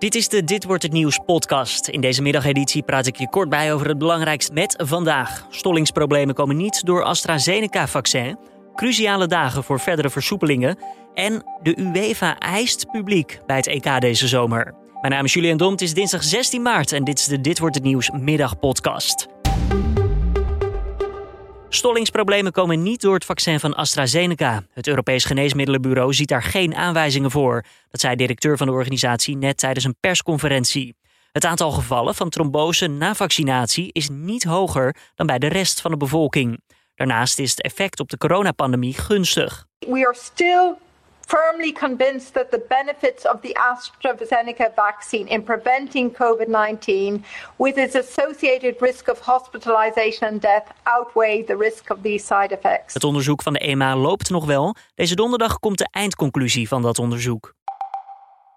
Dit is de Dit wordt het nieuws podcast. In deze middageditie praat ik je kort bij over het belangrijkst met vandaag. Stollingsproblemen komen niet door AstraZeneca-vaccin. Cruciale dagen voor verdere versoepelingen. En de UEFA eist publiek bij het EK deze zomer. Mijn naam is Julian Dom, het is dinsdag 16 maart en dit is de Dit wordt het nieuws middagpodcast. Stollingsproblemen komen niet door het vaccin van AstraZeneca. Het Europees Geneesmiddelenbureau ziet daar geen aanwijzingen voor. Dat zei directeur van de organisatie net tijdens een persconferentie. Het aantal gevallen van trombose na vaccinatie is niet hoger dan bij de rest van de bevolking. Daarnaast is het effect op de coronapandemie gunstig. We are still firmly convinced that the benefits of the AstraZeneca vaccine in preventing COVID 19 with its associated risk of hospitalization and death outweigh the risk of these side effects. Het onderzoek van de EMA loopt nog wel. Deze donderdag komt de eindconclusie van dat onderzoek.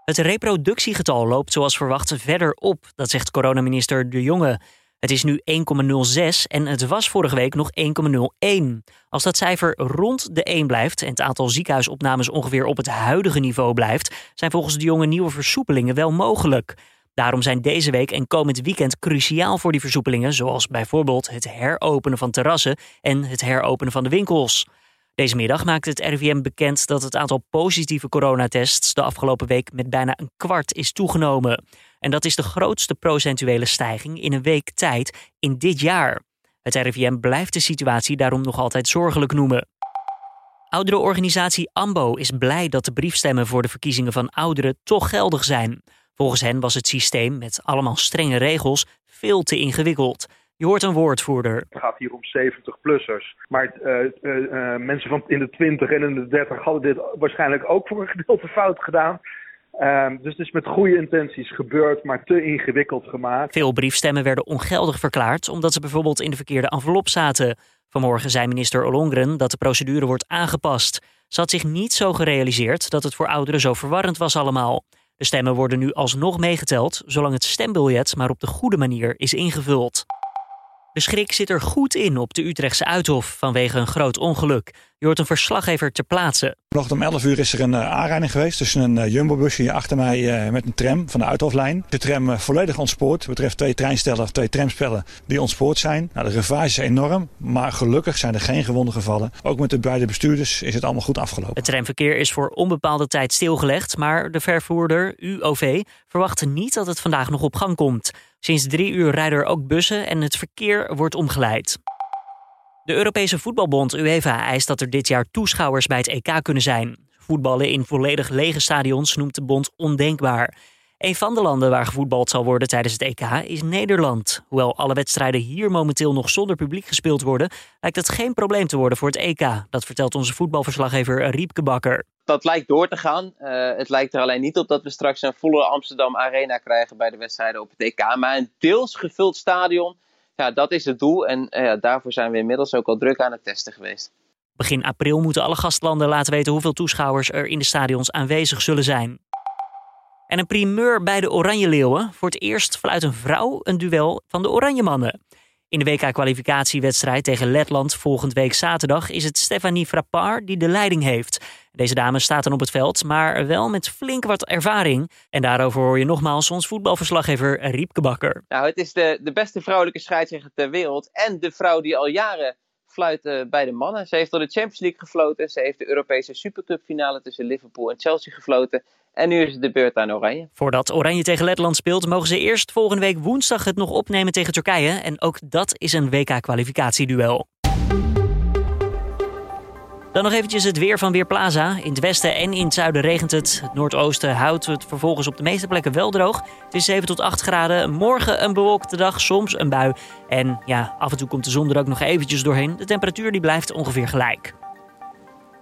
Het reproductiegetal loopt zoals verwacht verder op, dat zegt coronaminister De Jonge. Het is nu 1,06 en het was vorige week nog 1,01. Als dat cijfer rond de 1 blijft en het aantal ziekenhuisopnames ongeveer op het huidige niveau blijft, zijn volgens de jongen nieuwe versoepelingen wel mogelijk. Daarom zijn deze week en komend weekend cruciaal voor die versoepelingen, zoals bijvoorbeeld het heropenen van terrassen en het heropenen van de winkels. Deze middag maakte het RIVM bekend dat het aantal positieve coronatests de afgelopen week met bijna een kwart is toegenomen. En dat is de grootste procentuele stijging in een week tijd in dit jaar. Het RIVM blijft de situatie daarom nog altijd zorgelijk noemen. Ouderenorganisatie AMBO is blij dat de briefstemmen voor de verkiezingen van ouderen toch geldig zijn. Volgens hen was het systeem met allemaal strenge regels veel te ingewikkeld. Je hoort een woordvoerder. Het gaat hier om 70-plussers. Maar uh, uh, mensen van in de 20 en in de 30 hadden dit waarschijnlijk ook voor een gedeelte fout gedaan. Ehm, dus het is met goede intenties gebeurd, maar te ingewikkeld gemaakt. Veel briefstemmen werden ongeldig verklaard omdat ze bijvoorbeeld in de verkeerde envelop zaten. Vanmorgen zei minister Ollongren dat de procedure wordt aangepast. Ze had zich niet zo gerealiseerd dat het voor ouderen zo verwarrend was allemaal. De stemmen worden nu alsnog meegeteld, zolang het stembiljet maar op de goede manier is ingevuld. De schrik zit er goed in op de Utrechtse Uithof vanwege een groot ongeluk. Je hoort een verslaggever ter plaatse. Vanochtend om 11 uur is er een uh, aanrijding geweest tussen een uh, Jumbo-busje hier achter mij uh, met een tram van de Uithoflijn. De tram volledig ontspoord. betreft twee treinstellen of twee tramspellen die ontspoord zijn. Nou, de ravage is enorm, maar gelukkig zijn er geen gewonden gevallen. Ook met de beide bestuurders is het allemaal goed afgelopen. Het tramverkeer is voor onbepaalde tijd stilgelegd, maar de vervoerder UOV verwacht niet dat het vandaag nog op gang komt. Sinds drie uur rijden er ook bussen en het verkeer wordt omgeleid. De Europese Voetbalbond UEFA eist dat er dit jaar toeschouwers bij het EK kunnen zijn. Voetballen in volledig lege stadions noemt de bond ondenkbaar. Een van de landen waar gevoetbald zal worden tijdens het EK is Nederland. Hoewel alle wedstrijden hier momenteel nog zonder publiek gespeeld worden, lijkt het geen probleem te worden voor het EK. Dat vertelt onze voetbalverslaggever Riepke Bakker. Dat lijkt door te gaan. Uh, het lijkt er alleen niet op dat we straks een volle Amsterdam Arena krijgen bij de wedstrijden op het EK. Maar een deels gevuld stadion, ja, dat is het doel. En uh, daarvoor zijn we inmiddels ook al druk aan het testen geweest. Begin april moeten alle gastlanden laten weten hoeveel toeschouwers er in de stadions aanwezig zullen zijn. En een primeur bij de Oranje Leeuwen. Voor het eerst fluit een vrouw een duel van de Oranje Mannen. In de WK-kwalificatiewedstrijd tegen Letland volgend week zaterdag is het Stefanie Frappard die de leiding heeft. Deze dame staat dan op het veld, maar wel met flink wat ervaring. En daarover hoor je nogmaals ons voetbalverslaggever Riepke Bakker. Nou, het is de, de beste vrouwelijke scheidsrechter ter wereld en de vrouw die al jaren fluit uh, bij de mannen. Ze heeft door de Champions League gefloten. Ze heeft de Europese Supercup finale tussen Liverpool en Chelsea gefloten. En nu is het de beurt aan Oranje. Voordat Oranje tegen Letland speelt, mogen ze eerst volgende week woensdag het nog opnemen tegen Turkije. En ook dat is een WK-kwalificatieduel. Dan nog eventjes het weer van Weerplaza. In het westen en in het zuiden regent het. Het noordoosten houdt het vervolgens op de meeste plekken wel droog. Het is 7 tot 8 graden. Morgen een bewolkte dag, soms een bui. En ja, af en toe komt de zon er ook nog eventjes doorheen. De temperatuur die blijft ongeveer gelijk.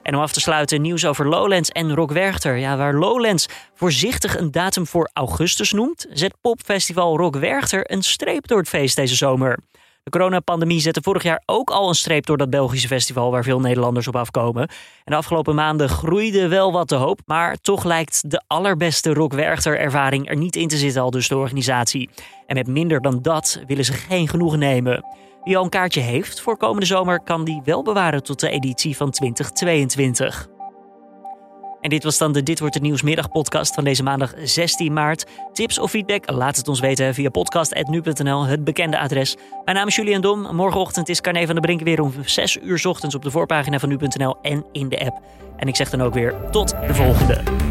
En om af te sluiten nieuws over Lowlands en Rock Werchter. Ja, waar Lowlands voorzichtig een datum voor augustus noemt, zet popfestival Rock Werchter een streep door het feest deze zomer. De coronapandemie zette vorig jaar ook al een streep door dat Belgische festival waar veel Nederlanders op afkomen. En de afgelopen maanden groeide wel wat de hoop, maar toch lijkt de allerbeste Rock Werchter ervaring er niet in te zitten al dus de organisatie. En met minder dan dat willen ze geen genoegen nemen. Wie al een kaartje heeft voor komende zomer, kan die wel bewaren tot de editie van 2022. En dit was dan de Dit wordt het nieuws podcast van deze maandag 16 maart. Tips of feedback? Laat het ons weten via podcast.nu.nl, het bekende adres. Mijn naam is Julian Dom. Morgenochtend is Carne van de Brink weer om 6 uur ochtends op de voorpagina van nu.nl en in de app. En ik zeg dan ook weer tot de volgende.